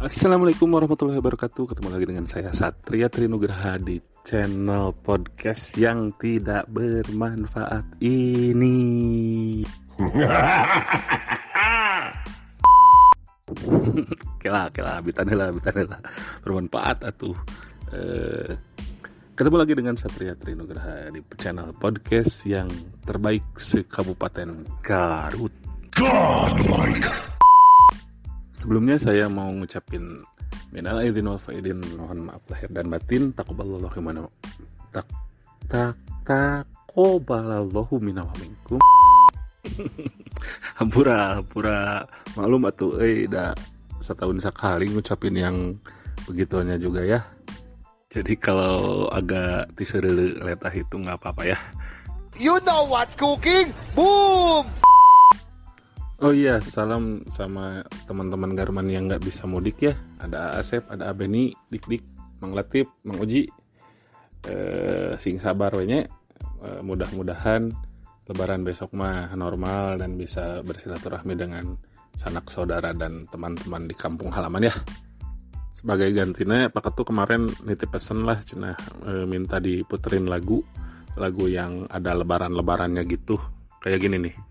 Assalamualaikum warahmatullahi wabarakatuh. Ketemu lagi dengan saya Satria Trinugraha di channel podcast yang tidak bermanfaat ini. Kela, kela, bitanela, bitanela Bermanfaat atuh. Eh, Ketemu lagi dengan Satria Trinugraha di channel podcast yang terbaik se-Kabupaten Garut. Godlike Sebelumnya saya mau ngucapin minal aidin wal faidin. Mohon maaf lahir dan batin. Takobalallahu mana tak tak takobalallahu minna wa minkum. Hampura hampura maklum atuh eh dah setahun sekali ngucapin yang begitunya juga ya. Jadi kalau agak tiserele letah itu nggak apa-apa ya. You know what's cooking? Boom! Oh iya, salam sama teman-teman Garman yang nggak bisa mudik ya. Ada Asep, ada Abeni, Dik Dik, Mang Latif, Mang Uji. Eh, sing sabar we eh, mudah-mudahan lebaran besok mah normal dan bisa bersilaturahmi dengan sanak saudara dan teman-teman di kampung halaman ya. Sebagai gantinya Pak Ketu kemarin nitip pesen lah cina e, minta diputerin lagu lagu yang ada lebaran-lebarannya gitu. Kayak gini nih.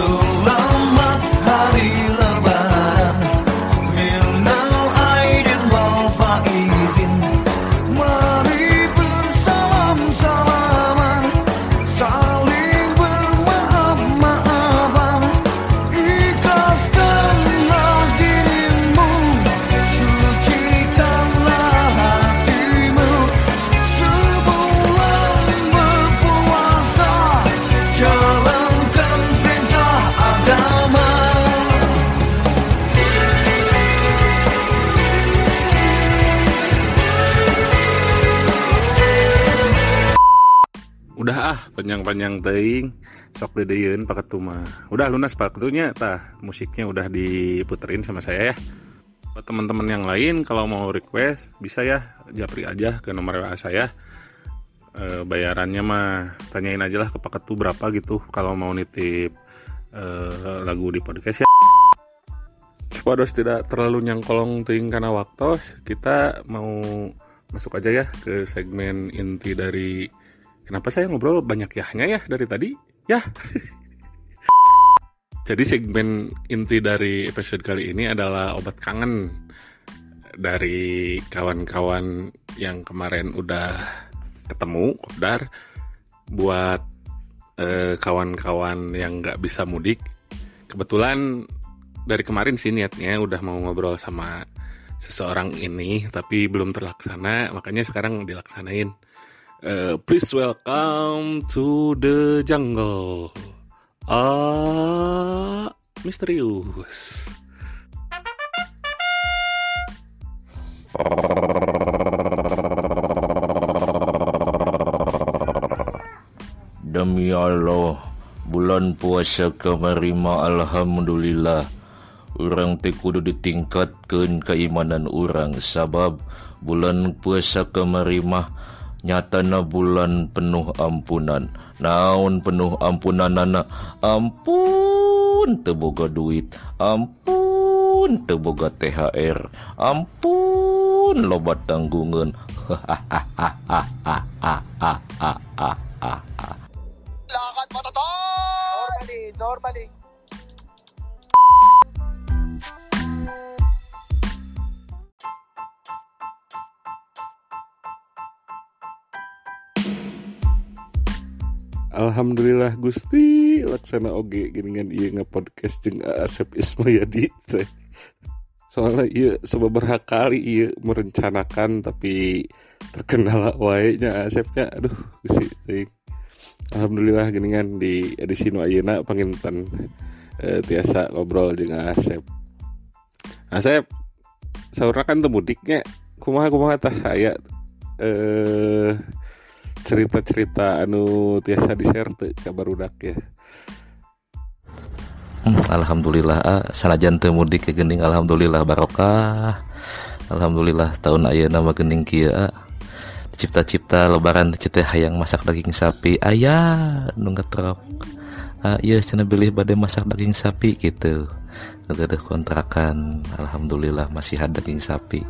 Selamat hari lebaran panjang-panjang teing sok dedeun Pak Ketu mah udah lunas Pak Ketunya tah musiknya udah diputerin sama saya ya. Buat teman-teman yang lain kalau mau request bisa ya japri aja ke nomor WA saya. E, bayarannya mah tanyain aja lah ke Pak Ketu berapa gitu kalau mau nitip e, lagu di podcast ya. Supaya tidak terlalu nyangkolong teing karena waktu kita mau masuk aja ya ke segmen inti dari Kenapa saya ngobrol banyak yahnya ya dari tadi? Ya. Jadi segmen inti dari episode kali ini adalah obat kangen dari kawan-kawan yang kemarin udah ketemu, Kopdar. Buat eh, kawan-kawan yang nggak bisa mudik, kebetulan dari kemarin sih niatnya udah mau ngobrol sama seseorang ini, tapi belum terlaksana, makanya sekarang dilaksanain. Uh, please welcome to the jungle. Ah, misterius. Demi Allah, bulan puasa kemarima Alhamdulillah. Orang teh kudu ditingkatkan keimanan orang sabab bulan puasa kemarima nyatana bulan penuh ampunan. Naon penuh ampunan nana? Ampun teboga duit. Ampun teboga THR ampun lobat tanggungan. hahaha Alhamdulillah Gusti laksana oge geningan ieu ngepodcast jeung Asep Ismayadi teh. Soalnya iya sebeberapa kali iya merencanakan tapi terkendala wae nya Asepnya aduh Gusti teuing. Alhamdulillah geningan di edisi nu ayeuna panginten eh, tiasa ngobrol jeung Asep. Asep saurna kan teu mudiknya kumaha kumaha tah aya eh cerita-cerita anu tiasa di share teu ka barudak ya. Hmm, Alhamdulillah ah, sanajan mudik ke geuning alhamdulillah barokah. Alhamdulillah tahun ayeuna mah geuning kieu ah. Cipta-cipta lebaran cita hayang masak daging sapi aya nu ngetrok. Ah, iya cenah bilih bade masak daging sapi gitu. ada kontrakan alhamdulillah masih ada daging sapi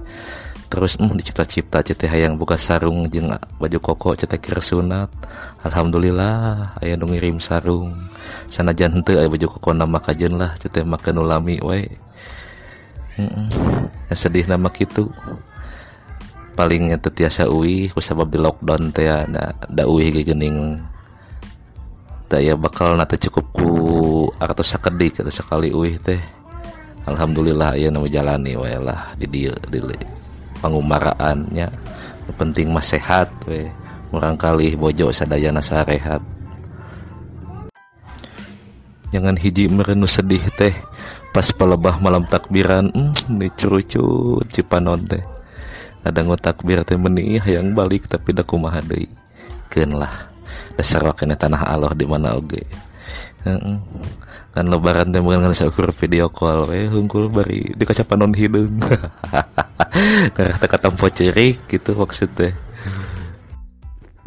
terus mm, dicipta-cipta cete hayang buka sarung jeung baju koko cete kira sunat. Alhamdulillah aya nu ngirim sarung. Sanajan henteu aya baju koko nama kajen lah cete makan ulami we Mm-mm. Ya sedih nama kitu. Paling teu tiasa uih kusabab di lockdown teh ya da, da uih ge geuning. Teh ya bakal nate cukup ku artos sakedik atau sekali uih teh. Alhamdulillah ya nama jalani we lah di dieu di pangumaraannya. Penting mas sehat we. Murangkali bojo sadayana sarehat. Jangan hiji merenu sedih teh. Pas pelebah malam takbiran hmm, dicurucut cipanon teh. Ada takbir teh menih yang balik tapi daku mahadei kenlah dasar wakilnya tanah Allah di mana oge? okay. Kan lebaran teh bukan kan ukur video call we hungkul bari di kaca panon hideung karena teka tempo cerik gitu maksudnya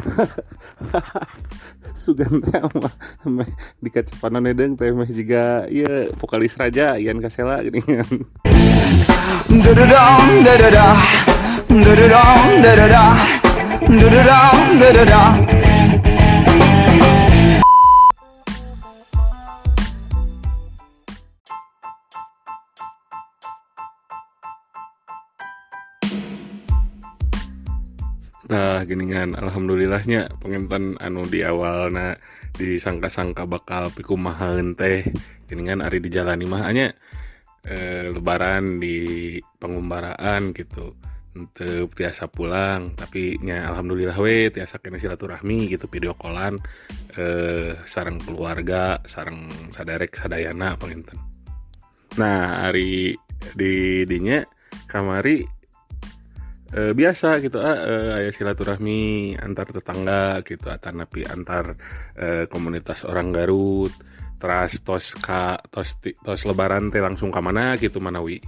sugan teh mah di kacapanan edeng teh meh juga iya vokalis raja Ian Kasela gini kan da-da-da. Da-da-da. Da-da-da. Nah, geningan alhamdulillahnya penginten anu di awal na disangka-sangka bakal pikumahan teh. Geningan ari dijalani mah hanya eh, lebaran di pengumbaraan gitu. Untuk tiasa pulang tapi nya alhamdulillah we tiasa kena silaturahmi gitu video callan eh, sarang keluarga sarang sadarek sadayana penginten. Nah hari di dinya kamari eh, biasa gitu ah eh, aya silaturahmi antar tetangga gitu atau napi antar eh, komunitas orang Garut. Teras tos ka tos tos lebaran teh langsung ke mana gitu manawi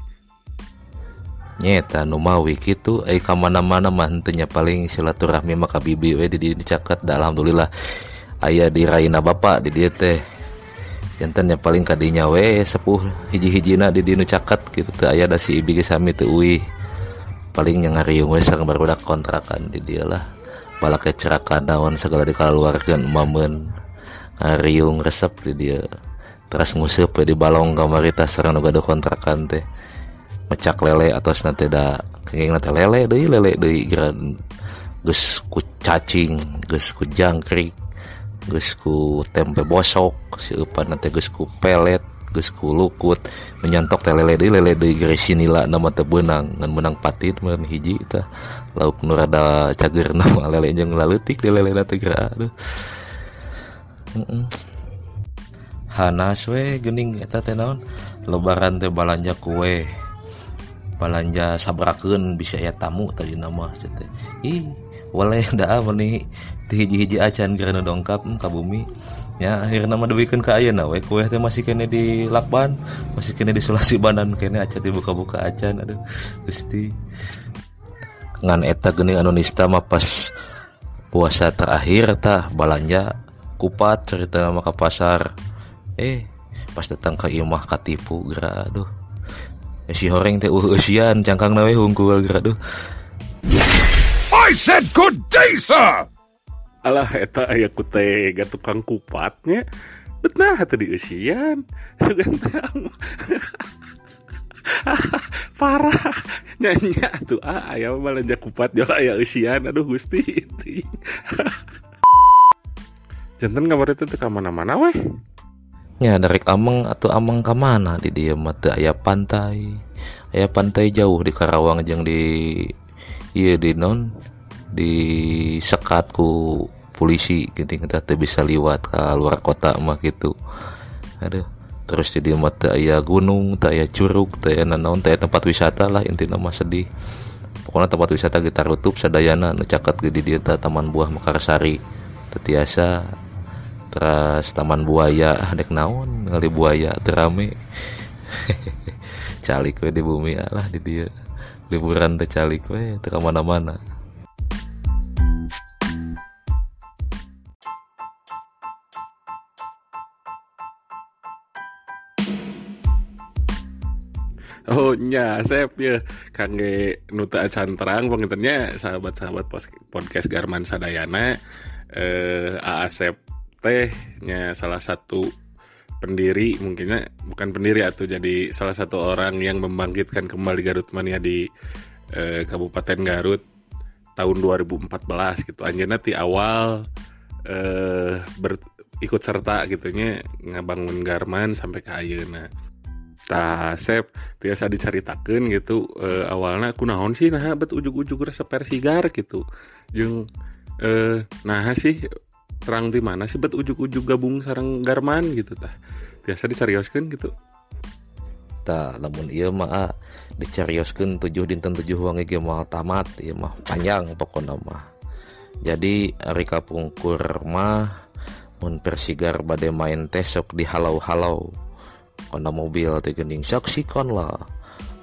nyeta nu mawi kitu ai ka mana-mana mah henteu nya paling silaturahmi mah ka bibi we di dicaket da alhamdulillah. Aya di raina bapak di dieu teh. Jantan nya paling kadinya we sepuh hiji-hijina di dieu nu caket gitu teu aya da si ibi ge sami teu uih paling nyangariung we sareng barudak kontrakan di dia lah. Pala kecerakan daun segala dikaluarkeun mamen ngariung resep di dia. Terus ngusep di balong gamarita sareng nu nuga kontrakan teh. Mecak lele atau nanti da kenging nanti lele deh lele deh geran. Gus ku cacing gus ku jangkrik gus ku tempe bosok si upan nanti gus ku pelet. geskulukut menyantok telele lelesinila nama tebenang dan menang patit men hiji ta lauk nurada cager nama lele yang lalutik di lele tegera aduh. Mm. Hanas we gening eta teh naon? Lebaran teh balanja kue balanja sabrakeun bisa ya tamu tadi nama teh. Ih waleh da meni ti hiji-hiji acan gerana dongkap mm, ka bumi. Ya akhirnya mah deuikeun ka ayeuna we. Kue teh masih kene di lakban masih kene di sulasi banan kene acan dibuka-buka acan aduh Gusti. Ngan eta geuning anu nista mah pas puasa terakhir tah balanja kupat cerita nama ke pasar. Eh pas datang ke imah katipu geura aduh. Si horeng teh eusian cangkang nawe hungkul geura aduh. I said good day, sir! Alah eta aya ku tukang kupatnya. Betah teh di eusian. Sugan teh am- parah. Nyanya tuh ah aya mah balanja kupat jol aya eusian. Aduh gusti itu. Jantan kabar itu teh ka mana-mana weh? Ya dari Ameng atau Ameng ke mana di dia mata aya pantai. Aya pantai jauh di Karawang jeung di iya di non di sekat ku polisi gitu kita teu bisa liwat ke luar kota mah gitu. Aduh terus di dia mata aya gunung, tak aya curug, tak aya nanaon, tak aya tempat wisata lah intinya mah sedih. Pokoknya tempat wisata kita tutup sadayana nu caket di dia Taman Buah Mekarsari. Tetiasa terus taman buaya dek naon ngali buaya terame calik di bumi lah di dia liburan teh calik we teu mana Oh nya Asep ya kangge nuta acan terang pengintennya sahabat-sahabat podcast Garman Sadayana. Eh Asep teh nya salah satu pendiri mungkinnya bukan pendiri atau jadi salah satu orang yang membangkitkan kembali Garut Mania di eh, Kabupaten Garut tahun 2014 gitu. Anjana ti awal eh ber, ikut serta gitunya ngabangun Garman sampai ke ayeuna tah sep biasa diceritakan gitu. Eh, awalnya aku naon sih nah bet ujuk-ujuk resep persigar gitu. Jeung eh nah sih terang di mana sih bet ujuk-ujuk gabung sarang Garman gitu tah. Biasa dicarioskeun gitu. Tak namun iya mah ah, dicarioskeun tujuh dinten tujuh wangi ge moal tamat iya mah panjang pokoknya mah. Jadi ari kapungkur mah mun persigar bade main teh sok dihalau-halau kana mobil teh geuning saksikan lah.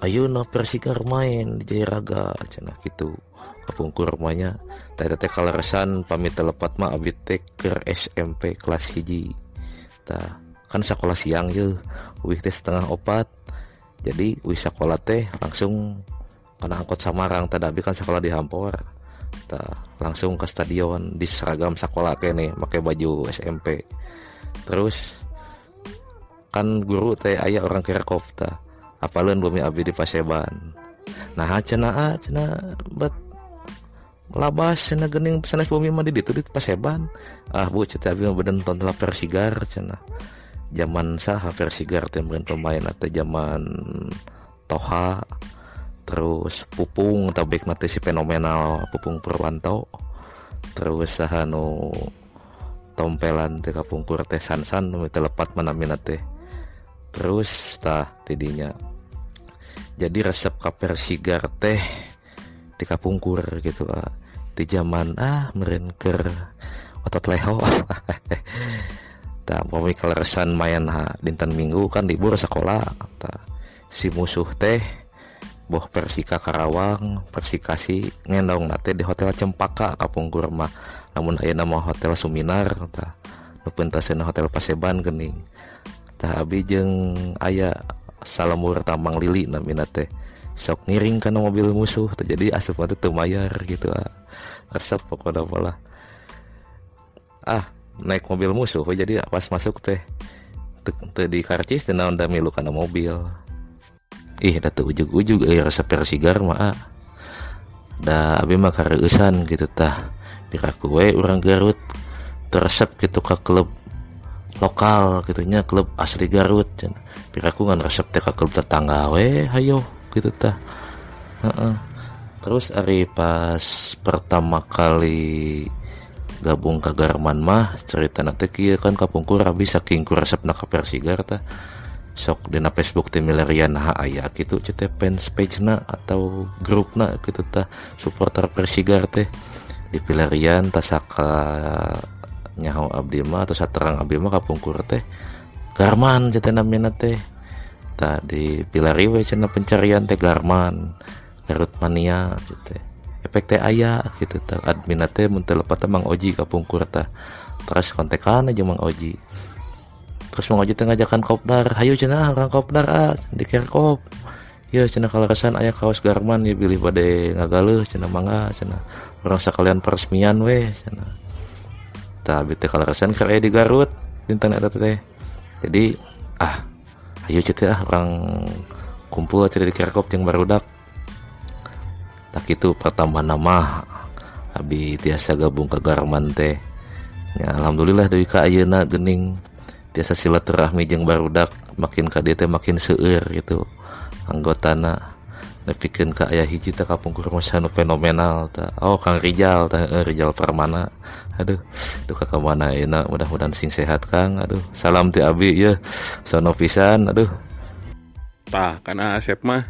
Ayeuna persigar main di Jayaraga cenah gitu kapungkur mahnya teh teh kaleresan pamit telepat mah abdi teh keur SMP kelas hiji. Tah kan sekolah siang yeuh wih teh setengah opat. Jadi wih sekolah teh langsung kena angkot Samarang tadi abi kan sekolah di Hampor. Tah langsung ke stadion di seragam sekolah kene pakai baju SMP terus kan guru teh ayah orang kerekop tah apalun bumi abi di Paseban. Nah cenah ah cenah bet labas cenah gening sanes bumi mah di ditu di Paseban. Ah bu abi mah beden tonton persigar cenah zaman saha persigar teh meureun pemain atau zaman Toha. Terus Pupung tabek nanti si fenomenal Pupung Purwanto. Terus saha nu tompelan teh kapungkur teh sansan nu telepat manamina teh terus tah tidinya. Jadi resep kaper sigar teh di kapungkur gitu ah. di zaman ah meren ker otot leho. Tak mau resan main ha dinten minggu kan libur sekolah ta si musuh teh boh persika Karawang persikasi ngendong nate di hotel Cempaka kapungkur mah. Namun aya nama hotel Suminar ta nu pentasena hotel Paseban gening abi jeung aya salamur tambang lili namina teh. Sok ngiring kana mobil musuh teh jadi asup teu mayar gitu ah. Resep pokoknya malah ah naik mobil musuh jadi pas masuk teh teu di karcis teh naon milu kana mobil. Ih da teu ujug-ujug euy resep persigar mah ah. da abi mah kareusan gitu tah. Piraku we urang Garut teresep gitu ka klub lokal gitunya klub asli Garut cenah piraku ngan resep teh ka klub tetangga we hayo gitu tah. Heeh. terus ari pas pertama kali gabung ke Garman mah cerita nanti kia kan kapungkur abi saking ku resep nak persigar ta sok dina Facebook teh milarian ha aya gitu cete fans page na atau grup na gitu ta supporter persigar teh. Di pilarian tasaka nyaho Abdimah atau saterang Abdimah kapungkur teh. Garman cetena mina teh. Tadi pilariwe cina pencarian teh Garman Garut mania cete efek teh ayah gitu ta admin teh muntah lepat mang oji kapungkur ta terus kontekan aja mang oji. Terus mang oji teh ngajakan kopdar hayu cina orang kopdar ah di kerkop ya cina kalaresan ayah kaos garman ya pilih pada ngagaluh cina mangga cina orang sekalian peresmian we cina kalau kesan keur aya di Garut dinten eta teh. Jadi ah ayo cenah ah orang kumpul aja di kerkop jeung barudak. Tak itu pertama nama Abi tiasa gabung ke Garman teh. Ya, Alhamdulillah dari ka ayeuna gening tiasa silaturahmi jeung barudak makin ka makin seueur gitu anggotana nepikeun ka aya hiji teh kapungkur masa nu fenomenal ta oh Kang Rijal tah eh, Rijal Permana. Aduh itu ka mana ayeuna mudah-mudahan sing sehat Kang. Aduh salam ti abi ya sono pisan aduh. Tah karena Asep mah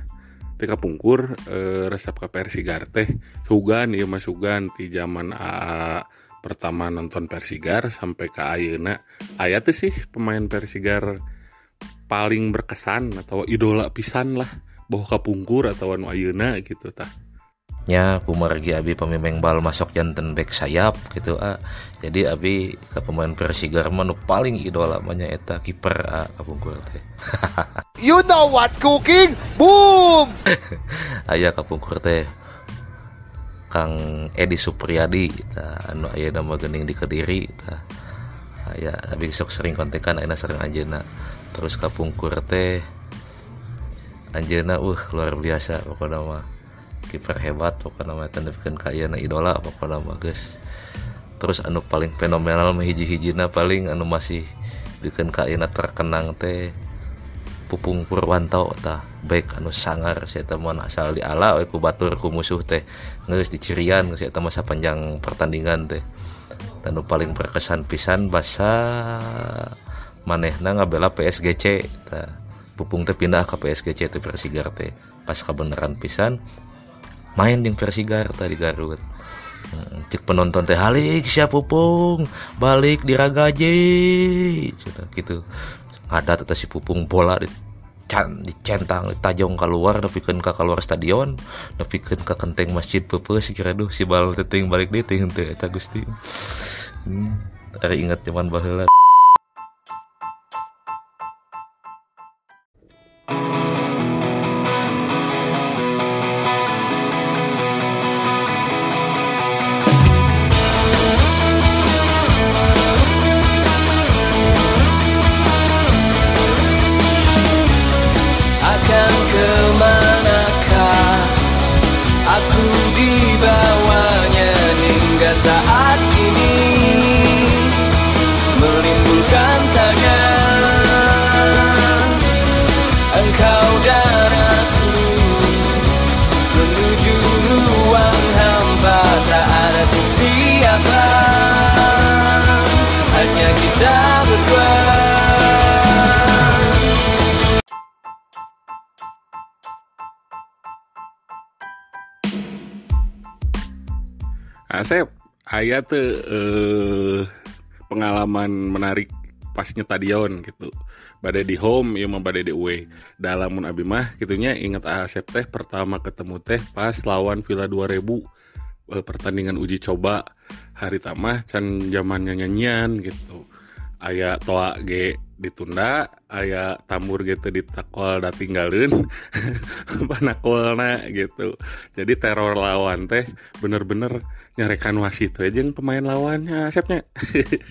teh kapungkur eh, resep ka persigar teh. Sugan ieu mah sugan ti zaman AA pertama nonton persigar sampai ke ayeuna. Aya tuh sih pemain persigar paling berkesan atau idola pisan lah bahwa kapungkur atau anu ayeuna gitu tah. Nya kumargi abi pemimeng bal masuk jantan back sayap gitu ah jadi abi ke pemain Persigar manu paling idola namanya eta kiper ah kapungkur teh. You know what's cooking? Boom! ayah kapungkur teh Kang Edi Supriyadi tah. Anu aya nama gening di Kediri tah. Aya abi sok sering kontekan ayeuna sering anjeuna terus kapungkur teh anjeuna uh luar biasa pokoknya mah. Kiper hebat pokoknya mah tandepikeun ka ieu idola pokoknya mah geus terus anu paling fenomenal mah hiji-hijina paling anu masih bikin ka ieu terkenang teh Pupung Purwanto tah. Baik anu sangar saya teman asal di ala we ku batur ku musuh teh. Geus dicirian saya teh masa panjang pertandingan teh. Dan paling berkesan pisan basa manehna ngabela PSGC tah pupung teh pindah ke PSGC teh Persigar teh pas kebenaran pisan main di Persigar tadi Garut. Cek penonton teh halik siap pupung balik di ragaje. Gitu. Ada tetap si pupung bola di dicentang ditajong keluar nepikeun ka keluar stadion nepikeun ka kenteng masjid peupeus kira duh si bal teting balik ting teh eta Gusti. Hmm, ingat zaman baheula kita berdua. Asep aya tuh eh, pengalaman menarik pas nyetadion gitu. Badai di home ya mah badai di away dalamun abi mah gitunya inget Asep teh pertama ketemu teh pas lawan Villa 2000 eh, pertandingan uji coba. Hari tamah can zamannya nyanyian gitu aya toa G ditunda aya tambur gitu ditakol da tinggalin panakolna gitu. Jadi teror lawan teh bener-bener nyarekan wasit we jeung pemain lawannya asepnya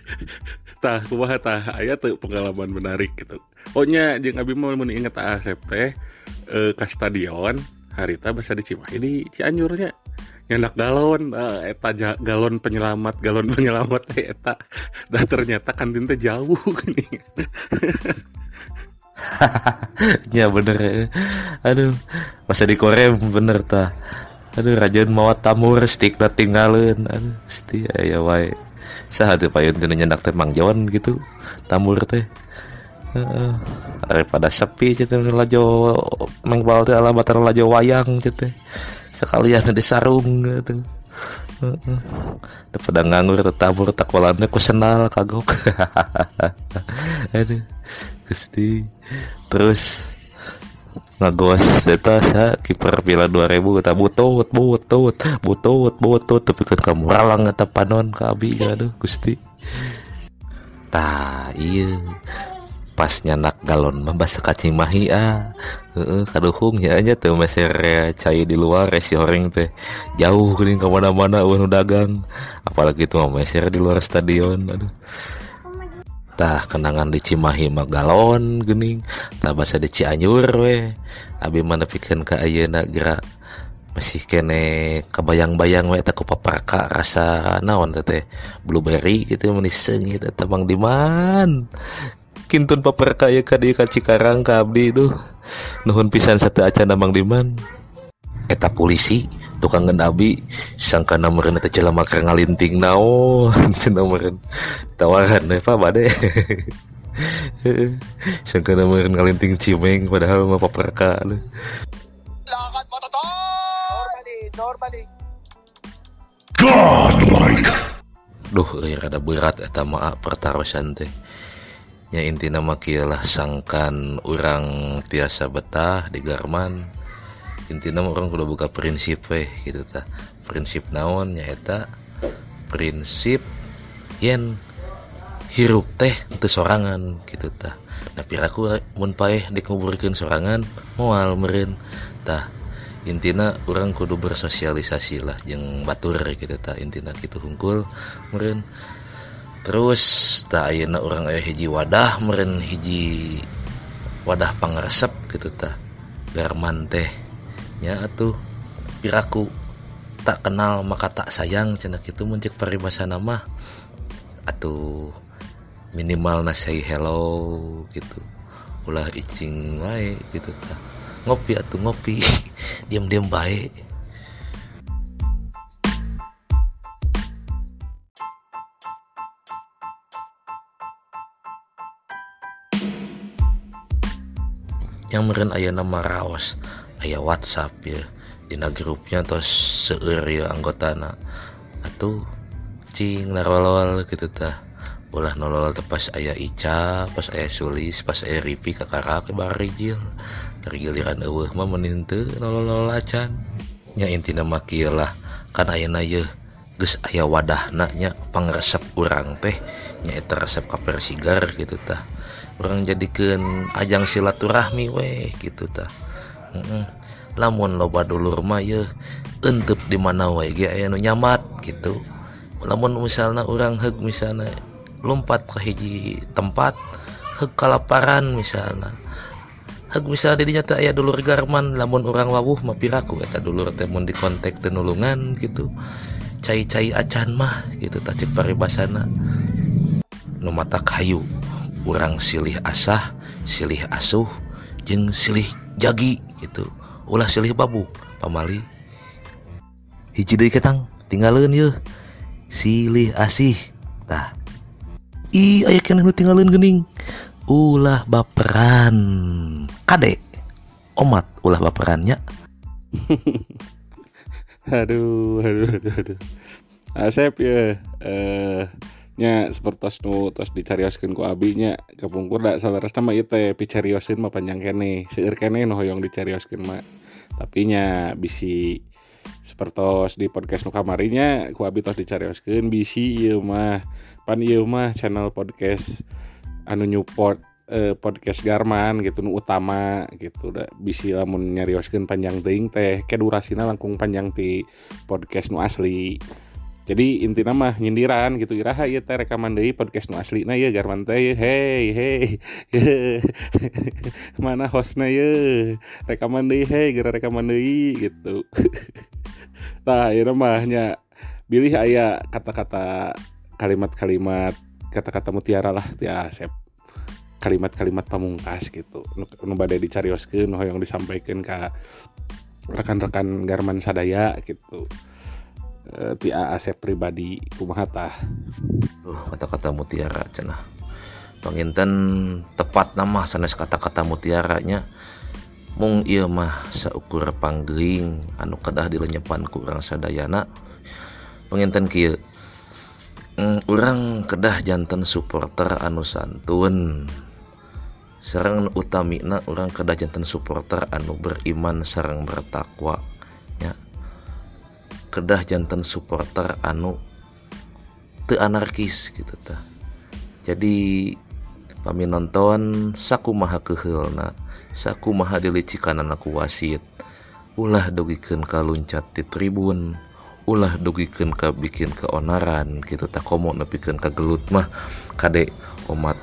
tah kumaha tah aya tuh pengalaman menarik gitu. Oh nya jeung abi mah mun inget asep teh eh, ka stadion harita basa di Cimahi di Cianjurnya nyendak galon eh, eta galon penyelamat galon penyelamat teh eta dan ternyata kantin teh jauh gini. Ya bener ya. aduh masa di Korea bener ta. Aduh rajin mau tamur stick tinggalin. Aduh pasti ya wae. Saha teu payun teu nyendak teh Mang Jon gitu tamur teh. Heeh. daripada sepi gitu lajo mengbal teh alamat lajo wayang gitu sekalian di sarung gitu. Daripada nganggur tetabur takolannya ku senal kagok. Aduh Gusti. Terus ngagos eta sa kiper Villa 2000 kata butut butut butut butut tapi kan kamu ralang eta panon ka abi aduh Gusti. Tah iya pas nyanak galon mah basa kacimahi ah. Heeh kaduhung ya nya teu meser cai di luar si horeng teh. Jauh geuning ka mana-mana eueuh nu dagang. Apalagi tuh mah meser di luar stadion aduh. Tah kenangan di Cimahi mah galon geuning. Tah basa di Cianjur we abi mana pikeun ka ayeuna geura masih kene kebayang-bayang we eta ku papraka rasa naon teh blueberry gitu manis seungit eta Mang Diman kintun papraka ya ka di ka Cikarang ka abdi tuh nuhun pisan satu acan Mang Diman. Eta polisi tukang abi sangka namereun eta jelema keur ngalinting naon cenah meureun tawaran we Pak bade. Sangka namereun ngalinting cimeng padahal mah papraka Lakad matatar! Normally, normally. duh euy rada berat eta mah pertarusan teh nya intina mah kieu lah sangkan urang tiasa betah di Garman. Intinya orang kudu buka prinsip weh gitu ta. Prinsip naon nyaeta prinsip yen hirup teh itu sorangan gitu ta. Tapi aku mun paeh dikuburkan sorangan moal meren tah intina orang kudu bersosialisasi lah jeung batur gitu ta. Intina gitu hungkul meren terus tak ayeuna orang aya hiji wadah meren hiji wadah pangaresep gitu ta garman teh nya atuh piraku tak kenal maka tak sayang cenah itu muncik paribasa nama atau minimal nasi hello gitu. Ulah icing wae gitu ta ngopi atau ngopi diam-diam baik yang meren aya nama raos aya WhatsApp ya. Dina grupnya terus seueur ya anggotana. Atuh cing narolol gitu tah ulah nolol tepas aya Ica pas aya Sulis pas aya Ripi kakara ke barijil dari giliran eueuh mah meunin teu nolol acan. Nya intina mah kieu lah. Kan ayeuna ye geus aya wadahna nya pangresep urang teh nya eta resep kaper sigar gitu tah. Urang jadikeun ajang silaturahmi weh gitu tah. Lamun loba dulur mah ye entep di mana wae ge aya nu nyamat gitu. Lamun misalnya orang heg misalnya lompat ke hiji tempat heg kalaparan misalnya heg misalnya di nyata aya dulur garman lamun orang wawuh mah piraku eta dulur teh di kontak tenulungan gitu cai-cai acan mah gitu tak cek paribasana. Nu mata kayu urang silih asah silih asuh jeung silih jagi gitu. Ulah silih babu pamali. Hiji deui ketang tinggalin yeuh silih asih tah. Ih aya keneh nu tinggalin gening ulah baperan. Kade omat ulah baperannya aduh aduh aduh aduh. Asep ya eh nya sepertos nu tos dicarioskeun ku abinya kepungkur da salaras mah ieu teh picariosin mah panjang kene. Seueur kene nu hoyong dicarioskeun mah tapi nya bisi sepertos di podcast nu kamarinya ku abi tos dicarioskeun bisi ieu mah. Pan ieu mah channel podcast anu Newport eh, podcast Garman gitu nu utama gitu. Da bisi lamun nyarioskeun panjang teuing teh ke durasina langkung panjang ti podcast nu asli. Jadi intinya mah nyindiran gitu iraha ieu teh rekaman deui podcast nu asli. Na ya Garman teh hey hey. Mana hostna ye rekaman deui hey gara rekaman deui gitu. Nah ieu mah nya aya kata-kata kalimat-kalimat kata-kata mutiara lah ya Asep kalimat-kalimat pamungkas gitu. Nu, bade dicarioskeun nu hoyong disampaikan ke rekan-rekan Garman sadaya gitu. Eh, ti Asep pribadi kumaha tah? Duh, kata-kata mutiara cenah. Panginten tepat nama sanes kata-kata mutiaranya. Mung ieu mah saukur anu kedah dilenyepan ku urang sadayana. Panginten kieu mm, urang kedah janten supporter anu santun sareng utamina urang kedah janten supporter anu beriman sareng bertakwa nya kedah jantan supporter anu teu anarkis gitu tah. Jadi kami nonton sakumaha keheulna sakumaha dilicikanana ku wasit. Ulah dogikeun ka luncat di tribun ulah dogikeun ka bikin keonaran gitu tak komo nepikeun ka gelut mah kade omat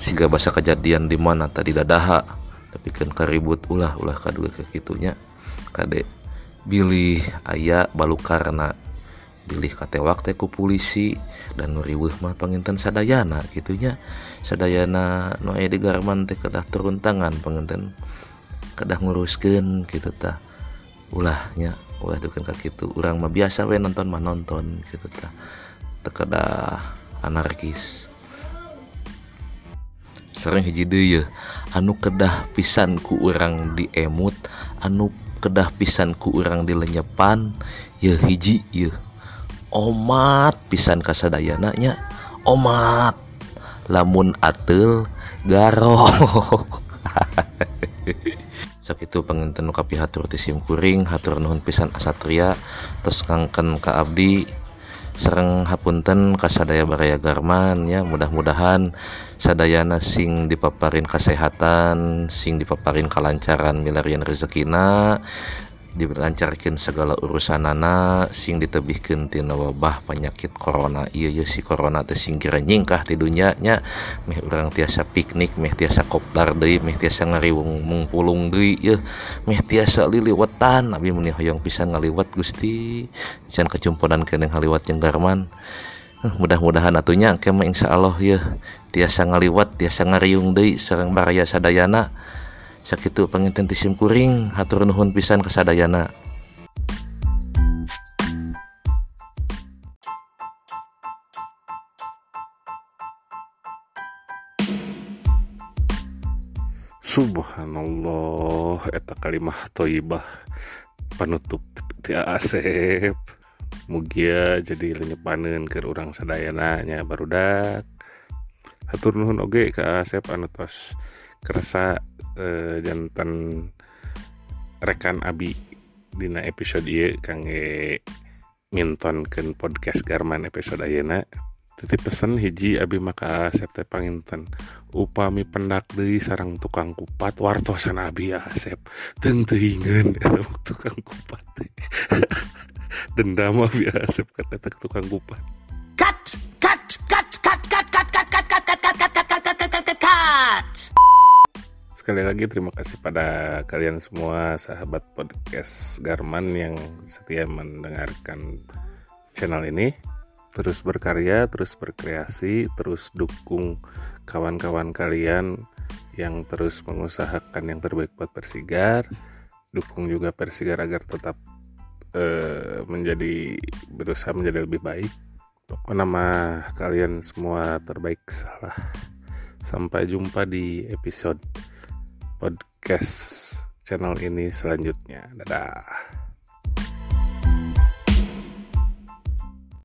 siga basa kejadian di mana tadi dadaha tapi kan karibut ulah ulah kadua kekitunya kade bilih aya balu karena bilih katewak teh ku polisi dan nuriweuh mah panginten sadayana gitunya sadayana aya di garman teh kedah turun tangan panginten kedah nguruskeun gitu tah. Ulahnya ulah dukeun ka kitu. Urang mah biasa we nonton mah nonton gitu tah. Teu kedah anarkis sering hiji deui anu kedah pisan ku urang di emut anu kedah pisan ku urang dilenyepan ya hiji ya. Omat pisan kasadayana nya omat. Lamun atel garo sak itu penginten nu kapihatur ti simkuring hatur nuhun pisan asatria terus ngangken ka abdi sareng hapunten kasadaya baraya garman ya mudah-mudahan sadayana sing dipaparin kesehatan sing dipaparin kelancaran milarian rezekina dilancarkan segala urusan nana sing ditebihkentina wabah penyakit corona. Iya si corona teh tesingkira nyingkah tidurnyanya meh orang tiasa piknik meh tiasa koplar deui meh tiasa ngariwung mengpulung Dui meh tiasa liliwetan abi Nabi meni hoyong pisan ngaliwat Gusti. Can kecumpunan keneng haliwat jenggarman eh, mudah-mudahan atunya kema Insya Allah ya tiasa ngaliwat tiasa ngariung deui serang baraya Sadayana. Sakitu panginten ti simkuring hatur nuhun pisan kasadayana Subhanallah eta kalimah thayyibah panutup ti Asep. Mugia jadi lenyepaneun ke urang sadayana nya barudak. Hatur nuhun oge ka Asep anu tos kerasa eh, jantan rekan Abi Dina episode ye kangge mintonken podcast Garman episode ayana titip pesan hiji Abi maka Asep teh panginten upami pendak deui sarang tukang kupat wartosan Abi ya Asep tentu teuingeun tukang kupat dendam Abi ya Asep kata tukang kupat. Cut cut cut cut cut cut cut Sekali lagi terima kasih pada kalian semua sahabat podcast Garman yang setia mendengarkan channel ini. Terus berkarya, terus berkreasi, terus dukung kawan-kawan kalian yang terus mengusahakan yang terbaik buat Persigar. Dukung juga Persigar agar tetap eh, menjadi berusaha menjadi lebih baik. Pokoknya nama kalian semua terbaik salah. Sampai jumpa di episode podcast channel ini selanjutnya. Dadah.